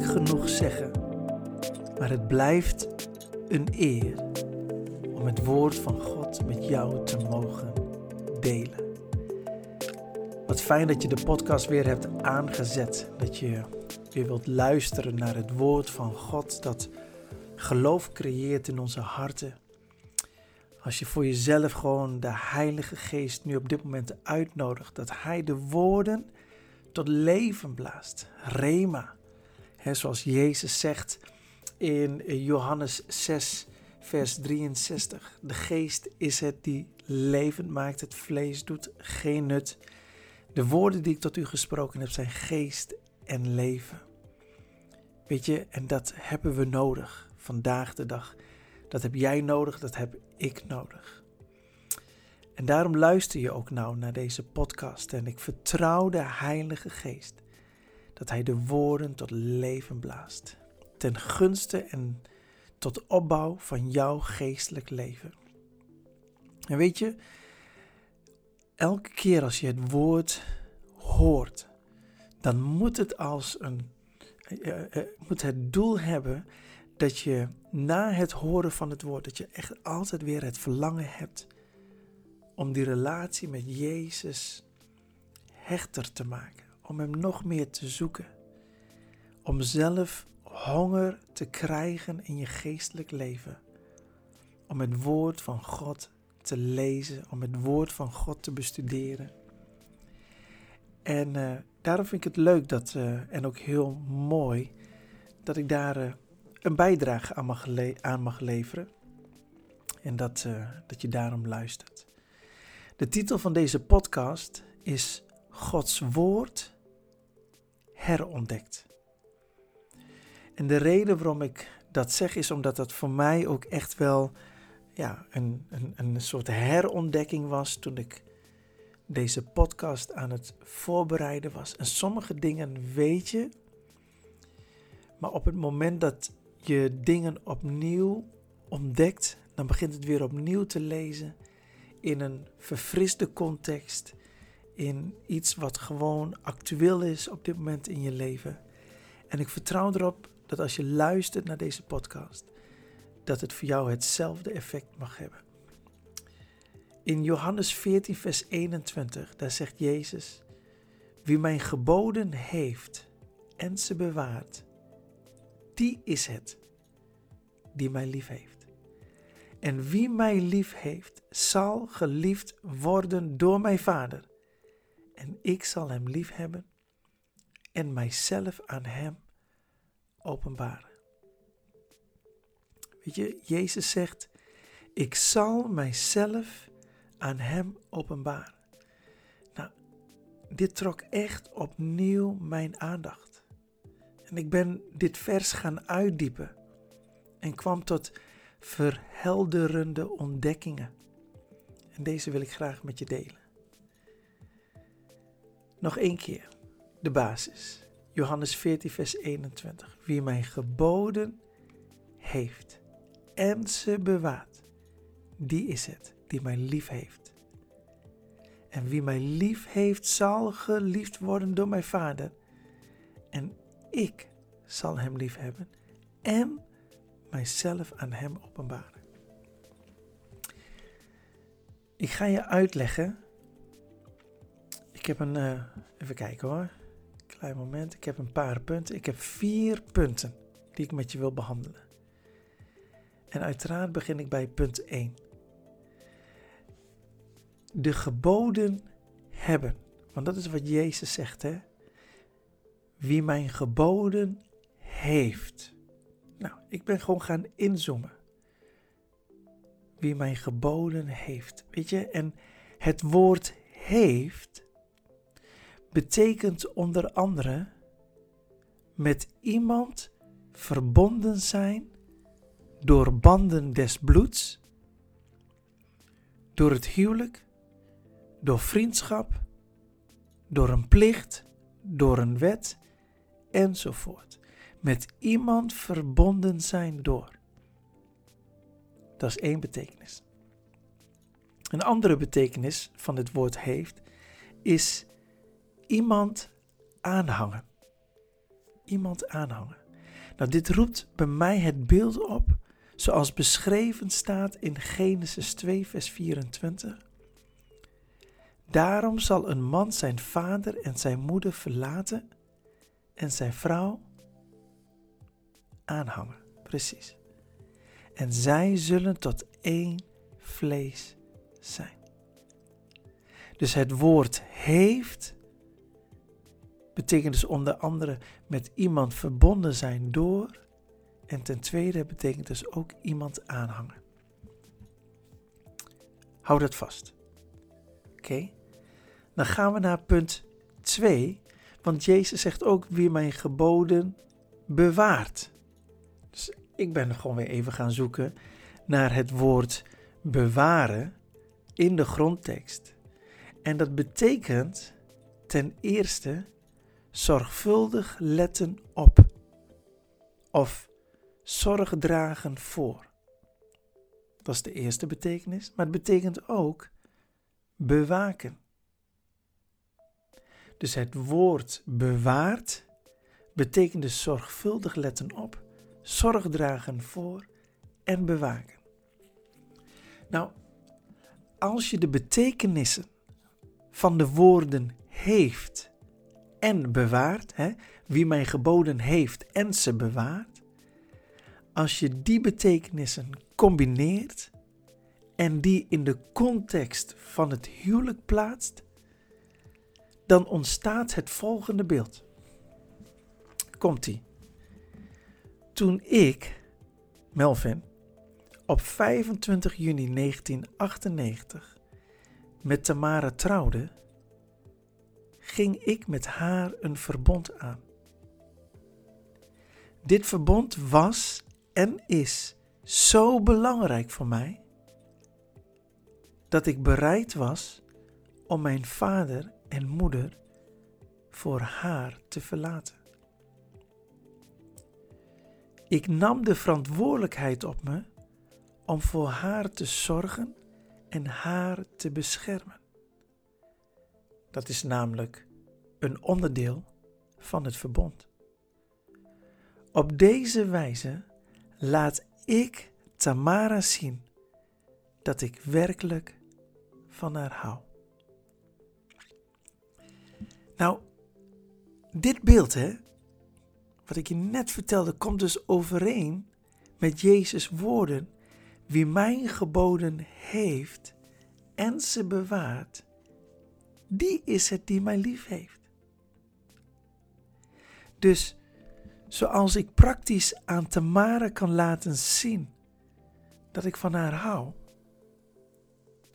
genoeg zeggen, maar het blijft een eer om het woord van God met jou te mogen delen. Wat fijn dat je de podcast weer hebt aangezet, dat je weer wilt luisteren naar het woord van God dat geloof creëert in onze harten. Als je voor jezelf gewoon de Heilige Geest nu op dit moment uitnodigt, dat Hij de woorden tot leven blaast. Rema. He, zoals Jezus zegt in Johannes 6, vers 63. De geest is het die levend maakt, het vlees doet geen nut. De woorden die ik tot u gesproken heb zijn geest en leven. Weet je, en dat hebben we nodig vandaag de dag. Dat heb jij nodig, dat heb ik nodig. En daarom luister je ook nou naar deze podcast en ik vertrouw de Heilige Geest dat Hij de woorden tot leven blaast, ten gunste en tot opbouw van jouw geestelijk leven. En weet je, elke keer als je het woord hoort, dan moet het als een, uh, uh, moet het doel hebben dat je na het horen van het woord, dat je echt altijd weer het verlangen hebt om die relatie met Jezus hechter te maken, om Hem nog meer te zoeken, om zelf honger te krijgen in je geestelijk leven, om het woord van God te lezen, om het woord van God te bestuderen. En uh, daarom vind ik het leuk dat, uh, en ook heel mooi dat ik daar uh, een bijdrage aan mag, aan mag leveren. En dat, dat je daarom luistert. De titel van deze podcast is Gods Woord herontdekt. En de reden waarom ik dat zeg is omdat dat voor mij ook echt wel ja, een, een, een soort herontdekking was toen ik deze podcast aan het voorbereiden was. En sommige dingen weet je, maar op het moment dat je dingen opnieuw ontdekt, dan begint het weer opnieuw te lezen in een verfriste context, in iets wat gewoon actueel is op dit moment in je leven. En ik vertrouw erop dat als je luistert naar deze podcast, dat het voor jou hetzelfde effect mag hebben. In Johannes 14, vers 21, daar zegt Jezus: Wie mijn geboden heeft en ze bewaart, die is het die mij lief heeft. En wie mij lief heeft, zal geliefd worden door mijn Vader. En ik zal hem lief hebben en mijzelf aan hem openbaren. Weet je, Jezus zegt: Ik zal mijzelf aan hem openbaren. Nou, dit trok echt opnieuw mijn aandacht. En ik ben dit vers gaan uitdiepen en kwam tot verhelderende ontdekkingen. En deze wil ik graag met je delen. Nog één keer, de basis. Johannes 14, vers 21. Wie mijn geboden heeft en ze bewaart, die is het die mij lief heeft. En wie mij lief heeft, zal geliefd worden door mijn Vader. En ik zal hem lief hebben en mijzelf aan hem openbaren. Ik ga je uitleggen. Ik heb een. Uh, even kijken hoor. Klein moment. Ik heb een paar punten. Ik heb vier punten die ik met je wil behandelen. En uiteraard begin ik bij punt 1. De geboden hebben. Want dat is wat Jezus zegt, hè? Wie mijn geboden heeft. Nou, ik ben gewoon gaan inzoomen. Wie mijn geboden heeft. Weet je, en het woord heeft betekent onder andere met iemand verbonden zijn door banden des bloeds, door het huwelijk, door vriendschap, door een plicht, door een wet enzovoort. Met iemand verbonden zijn door. Dat is één betekenis. Een andere betekenis van het woord heeft is iemand aanhangen. Iemand aanhangen. Nou, dit roept bij mij het beeld op, zoals beschreven staat in Genesis 2, vers 24. Daarom zal een man zijn vader en zijn moeder verlaten en zijn vrouw aanhangen. Precies. En zij zullen tot één vlees zijn. Dus het woord heeft betekent dus onder andere met iemand verbonden zijn door. En ten tweede betekent dus ook iemand aanhangen. Hou dat vast. Oké? Dan gaan we naar punt 2. Want Jezus zegt ook wie mijn geboden bewaart. Dus ik ben gewoon weer even gaan zoeken naar het woord bewaren in de grondtekst. En dat betekent ten eerste zorgvuldig letten op of zorg dragen voor. Dat is de eerste betekenis, maar het betekent ook bewaken. Dus het woord bewaart betekent dus zorgvuldig letten op, zorg dragen voor en bewaken. Nou, als je de betekenissen van de woorden heeft en bewaart, hè, wie mijn geboden heeft en ze bewaart, als je die betekenissen combineert en die in de context van het huwelijk plaatst, dan ontstaat het volgende beeld. Komt-ie. Toen ik, Melvin, op 25 juni 1998 met Tamara trouwde, ging ik met haar een verbond aan. Dit verbond was en is zo belangrijk voor mij dat ik bereid was om mijn vader en moeder voor haar te verlaten. Ik nam de verantwoordelijkheid op me om voor haar te zorgen en haar te beschermen. Dat is namelijk een onderdeel van het verbond. Op deze wijze laat ik Tamara zien dat ik werkelijk van haar hou. Nou, dit beeld, hè, wat ik je net vertelde, komt dus overeen met Jezus' woorden. Wie mijn geboden heeft en ze bewaart, die is het die mij lief heeft. Dus zoals ik praktisch aan Tamara kan laten zien dat ik van haar hou,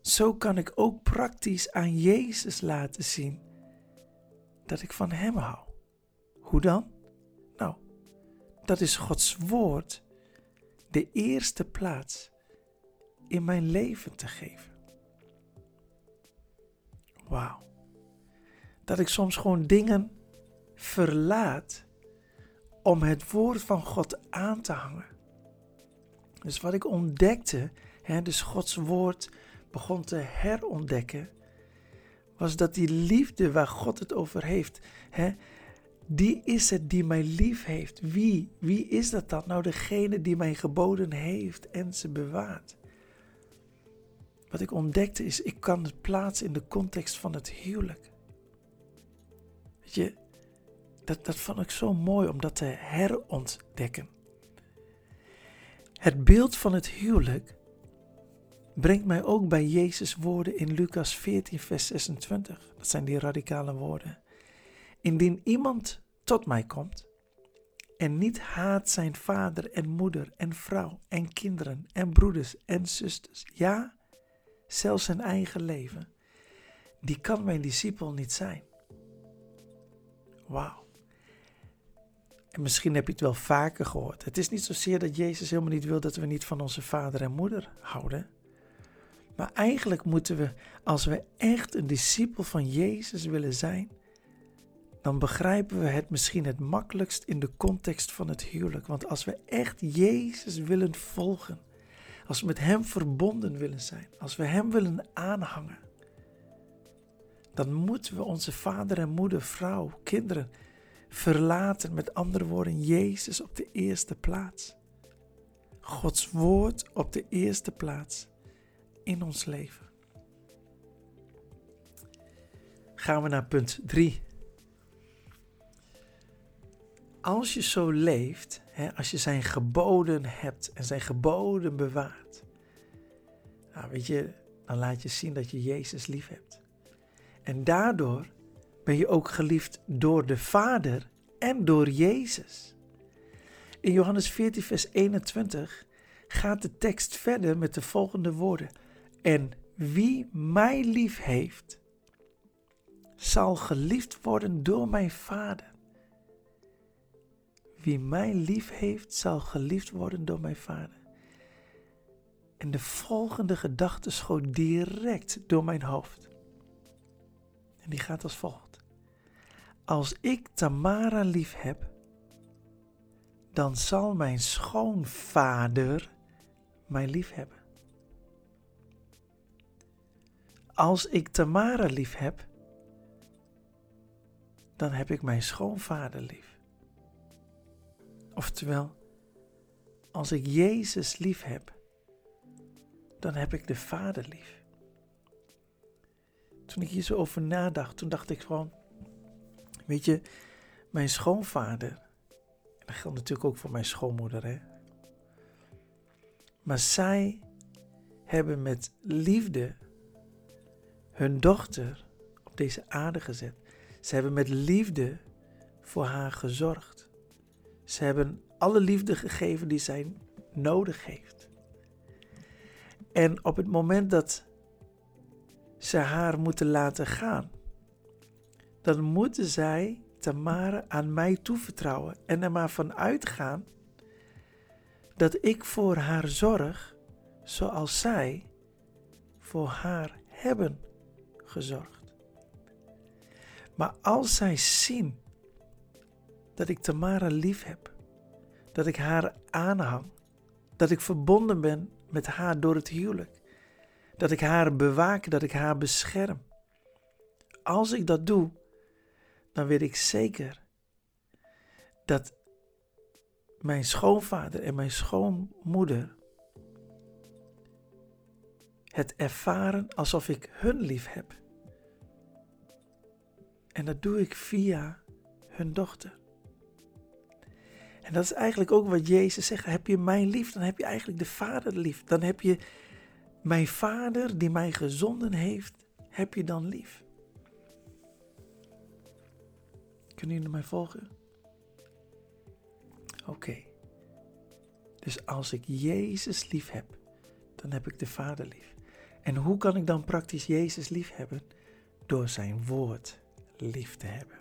zo kan ik ook praktisch aan Jezus laten zien dat ik van Hem hou. Hoe dan? Nou, dat is Gods woord de eerste plaats in mijn leven te geven. Wauw. Dat ik soms gewoon dingen verlaat om het woord van God aan te hangen. Dus wat ik ontdekte, hè, dus Gods woord begon te herontdekken, was dat die liefde waar God het over heeft, hè, die is het die mij lief heeft. Wie? Wie is dat dan? Nou, degene die mij geboden heeft en ze bewaart. Wat ik ontdekte is, ik kan het plaatsen in de context van het huwelijk. Je, dat, dat vond ik zo mooi om dat te herontdekken. Het beeld van het huwelijk brengt mij ook bij Jezus' woorden in Lucas 14, vers 26. Dat zijn die radicale woorden. Indien iemand tot mij komt en niet haat zijn vader en moeder en vrouw en kinderen en broeders en zusters, ja, zelfs zijn eigen leven, die kan mijn discipel niet zijn. Wauw. En misschien heb je het wel vaker gehoord. Het is niet zozeer dat Jezus helemaal niet wil dat we niet van onze vader en moeder houden. Maar eigenlijk moeten we, als we echt een discipel van Jezus willen zijn, dan begrijpen we het misschien het makkelijkst in de context van het huwelijk. Want als we echt Jezus willen volgen, als we met Hem verbonden willen zijn, als we Hem willen aanhangen, dan moeten we onze vader en moeder, vrouw, kinderen verlaten, met andere woorden, Jezus op de eerste plaats. Gods woord op de eerste plaats in ons leven. Gaan we naar punt 3. Als je zo leeft, hè, als je zijn geboden hebt en zijn geboden bewaart, nou weet je, dan laat je zien dat je Jezus lief hebt. En daardoor ben je ook geliefd door de Vader en door Jezus. In Johannes 14, vers 21 gaat de tekst verder met de volgende woorden. En wie mij lief heeft, zal geliefd worden door mijn Vader. Wie mij lief heeft, zal geliefd worden door mijn Vader. En de volgende gedachte schoot direct door mijn hoofd. En die gaat als volgt. Als ik Tamara lief heb, dan zal mijn schoonvader mij lief hebben. Als ik Tamara lief heb, dan heb ik mijn schoonvader lief. Oftewel, als ik Jezus lief heb, dan heb ik de Vader lief. Toen ik hier zo over nadacht, toen dacht ik gewoon, weet je, mijn schoonvader, en dat geldt natuurlijk ook voor mijn schoonmoeder, hè. Maar zij hebben met liefde hun dochter op deze aarde gezet. Ze hebben met liefde voor haar gezorgd. Ze hebben alle liefde gegeven die zij nodig heeft. En op het moment dat ze haar moeten laten gaan, dan moeten zij Tamara aan mij toevertrouwen en er maar van uitgaan dat ik voor haar zorg zoals zij voor haar hebben gezorgd. Maar als zij zien dat ik Tamara lief heb, dat ik haar aanhang, dat ik verbonden ben met haar door het huwelijk, dat ik haar bewaak, dat ik haar bescherm. Als ik dat doe, dan weet ik zeker dat mijn schoonvader en mijn schoonmoeder het ervaren alsof ik hun lief heb. En dat doe ik via hun dochter. En dat is eigenlijk ook wat Jezus zegt. Heb je mij lief, dan heb je eigenlijk de Vader lief. Dan heb je mijn Vader die mij gezonden heeft, heb je dan lief. Kunnen jullie mij volgen? Oké. Dus als ik Jezus lief heb, dan heb ik de Vader lief. En hoe kan ik dan praktisch Jezus lief hebben? Door zijn woord lief te hebben.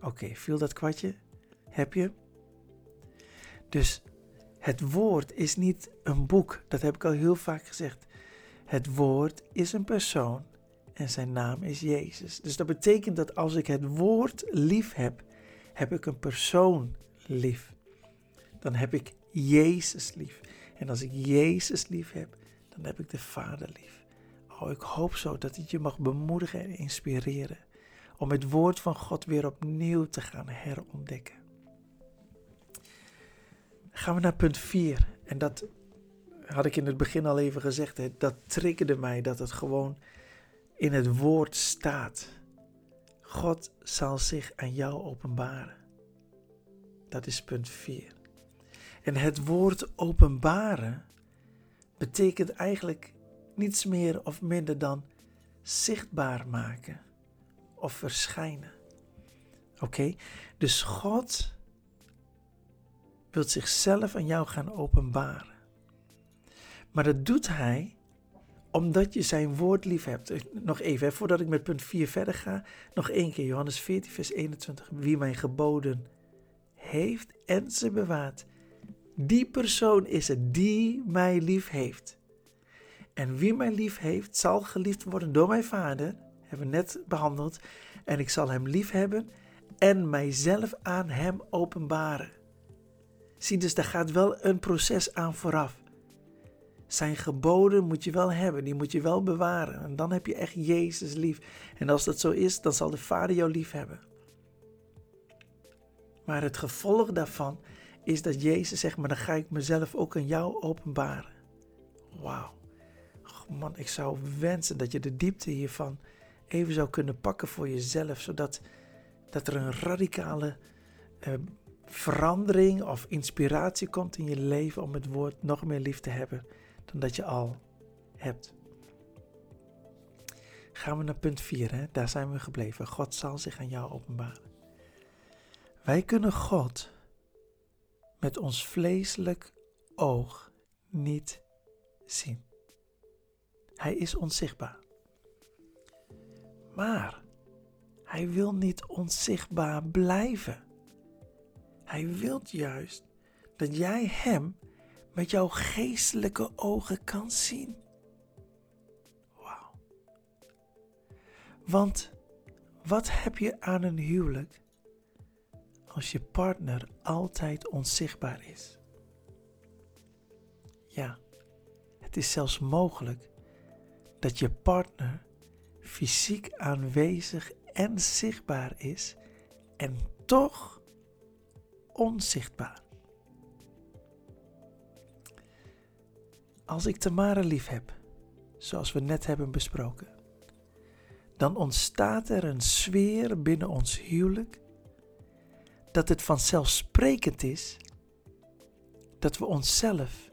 Oké, viel dat kwartje? Heb je? Dus het woord is niet een boek, dat heb ik al heel vaak gezegd. Het woord is een persoon en zijn naam is Jezus. Dus dat betekent dat als ik het woord lief heb, heb ik een persoon lief. Dan heb ik Jezus lief. En als ik Jezus lief heb, dan heb ik de Vader lief. Oh, ik hoop zo dat het je mag bemoedigen en inspireren om het woord van God weer opnieuw te gaan herontdekken. Gaan we naar punt 4. En dat had ik in het begin al even gezegd. Hè, dat triggerde mij dat het gewoon in het woord staat. God zal zich aan jou openbaren. Dat is punt 4. En het woord openbaren betekent eigenlijk niets meer of minder dan zichtbaar maken of verschijnen. Oké, dus God wil zichzelf aan jou gaan openbaren. Maar dat doet Hij omdat je zijn woord lief hebt. Eh, nog even, hè, voordat ik met punt 4 verder ga. Nog één keer, Johannes 14, vers 21. Wie mijn geboden heeft en ze bewaart, die persoon is het die mij lief heeft. En wie mij lief heeft, zal geliefd worden door mijn Vader. Hebben we net behandeld. En ik zal hem lief hebben en mijzelf aan hem openbaren. Zie, dus daar gaat wel een proces aan vooraf. Zijn geboden moet je wel hebben, die moet je wel bewaren. En dan heb je echt Jezus lief. En als dat zo is, dan zal de Vader jou lief hebben. Maar het gevolg daarvan is dat Jezus zegt, maar dan ga ik mezelf ook aan jou openbaren. Wauw. Man, ik zou wensen dat je de diepte hiervan even zou kunnen pakken voor jezelf, zodat dat er een radicale uh, verandering of inspiratie komt in je leven om het woord nog meer lief te hebben dan dat je al hebt. Gaan we naar punt 4, hè? daar zijn we gebleven. God zal zich aan jou openbaren. Wij kunnen God met ons vleeselijk oog niet zien. Hij is onzichtbaar. Maar hij wil niet onzichtbaar blijven. Hij wil juist dat jij Hem met jouw geestelijke ogen kan zien. Wauw. Want wat heb je aan een huwelijk als je partner altijd onzichtbaar is? Ja, het is zelfs mogelijk dat je partner fysiek aanwezig en zichtbaar is en toch onzichtbaar. Als ik Tamara lief heb, zoals we net hebben besproken, dan ontstaat er een sfeer binnen ons huwelijk dat het vanzelfsprekend is dat we onszelf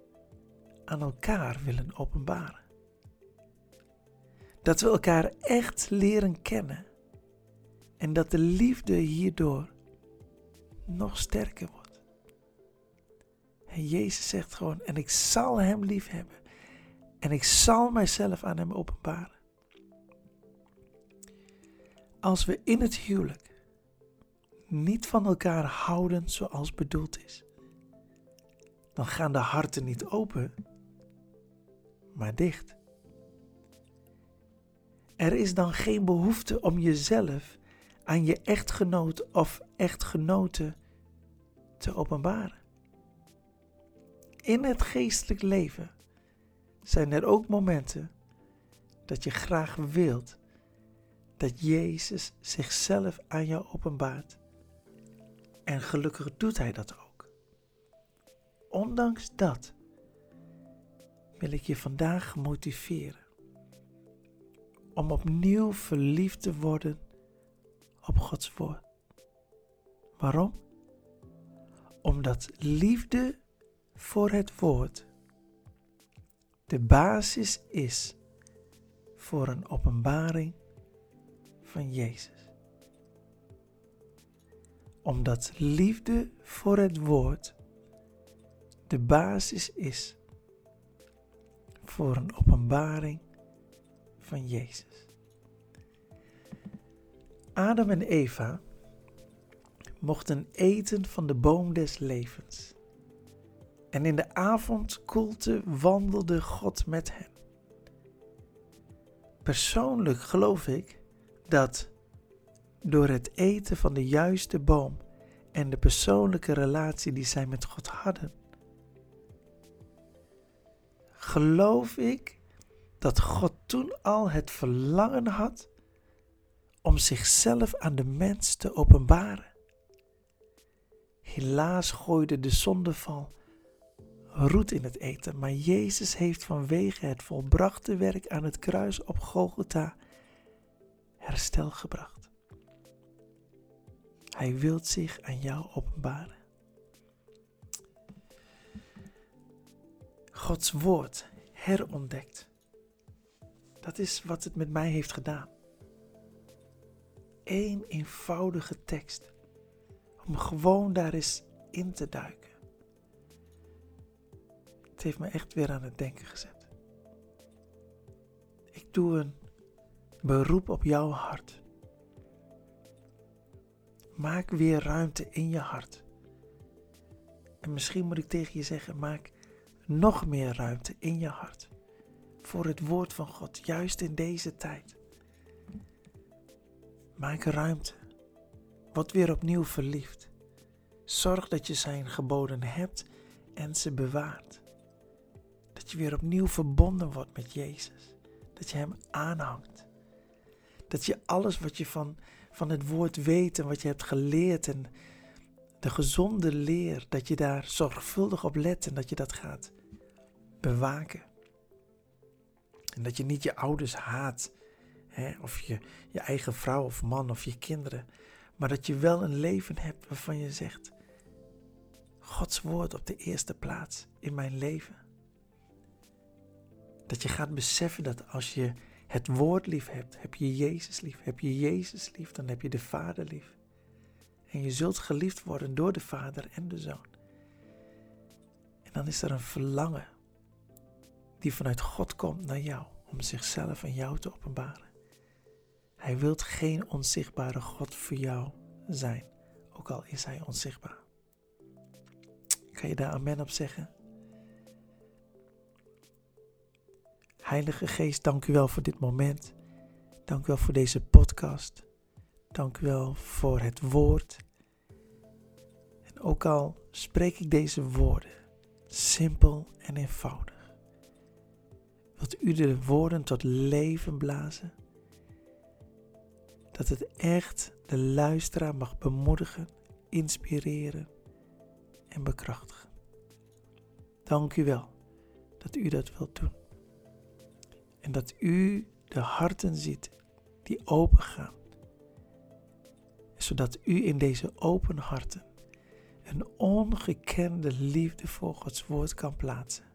aan elkaar willen openbaren. Dat we elkaar echt leren kennen en dat de liefde hierdoor nog sterker wordt. En Jezus zegt gewoon, en ik zal hem lief hebben. En ik zal mijzelf aan hem openbaren. Als we in het huwelijk niet van elkaar houden zoals bedoeld is, dan gaan de harten niet open, maar dicht. Er is dan geen behoefte om jezelf aan je echtgenoot of echtgenote te openbaren. In het geestelijk leven zijn er ook momenten dat je graag wilt dat Jezus zichzelf aan jou openbaart. En gelukkig doet Hij dat ook. Ondanks dat wil ik je vandaag motiveren om opnieuw verliefd te worden op Gods woord. Waarom? Omdat liefde voor het woord de basis is voor een openbaring van Jezus. Omdat liefde voor het woord de basis is voor een openbaring van Jezus. Adam en Eva mochten eten van de boom des levens. En in de avondkoelte wandelde God met hen. Persoonlijk geloof ik dat door het eten van de juiste boom en de persoonlijke relatie die zij met God hadden, geloof ik dat God toen al het verlangen had om zichzelf aan de mens te openbaren. Helaas gooide de zondeval roet in het eten, maar Jezus heeft vanwege het volbrachte werk aan het kruis op Golgotha herstel gebracht. Hij wil zich aan jou openbaren. Gods woord herontdekt. Dat is wat het met mij heeft gedaan. Eén eenvoudige tekst. Om gewoon daar eens in te duiken. Het heeft me echt weer aan het denken gezet. Ik doe een beroep op jouw hart. Maak weer ruimte in je hart. En misschien moet ik tegen je zeggen: maak nog meer ruimte in je hart voor het woord van God, juist in deze tijd. Maak ruimte. Word weer opnieuw verliefd. Zorg dat je zijn geboden hebt en ze bewaart. Dat je weer opnieuw verbonden wordt met Jezus. Dat je Hem aanhangt. Dat je alles wat je van, van het woord weet en wat je hebt geleerd en de gezonde leer, dat je daar zorgvuldig op let en dat je dat gaat bewaken. En dat je niet je ouders haat, of je, je eigen vrouw of man of je kinderen, maar dat je wel een leven hebt waarvan je zegt, Gods woord op de eerste plaats in mijn leven. Dat je gaat beseffen dat als je het woord lief hebt, heb je Jezus lief. Heb je Jezus lief, dan heb je de Vader lief. En je zult geliefd worden door de Vader en de Zoon. En dan is er een verlangen die vanuit God komt naar jou om zichzelf en jou te openbaren. Hij wilt geen onzichtbare God voor jou zijn, ook al is hij onzichtbaar. Kan je daar amen op zeggen? Heilige Geest, dank u wel voor dit moment. Dank u wel voor deze podcast. Dank u wel voor het woord. En ook al spreek ik deze woorden simpel en eenvoudig, wilt u de woorden tot leven blazen? Dat het echt de luisteraar mag bemoedigen, inspireren en bekrachtigen. Dank u wel dat u dat wilt doen. En dat u de harten ziet die open gaan. Zodat u in deze open harten een ongekende liefde voor Gods woord kan plaatsen.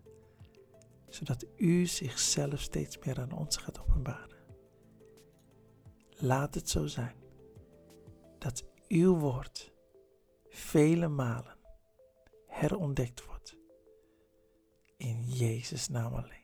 Zodat u zichzelf steeds meer aan ons gaat openbaren. Laat het zo zijn dat uw woord vele malen herontdekt wordt. In Jezus' naam alleen.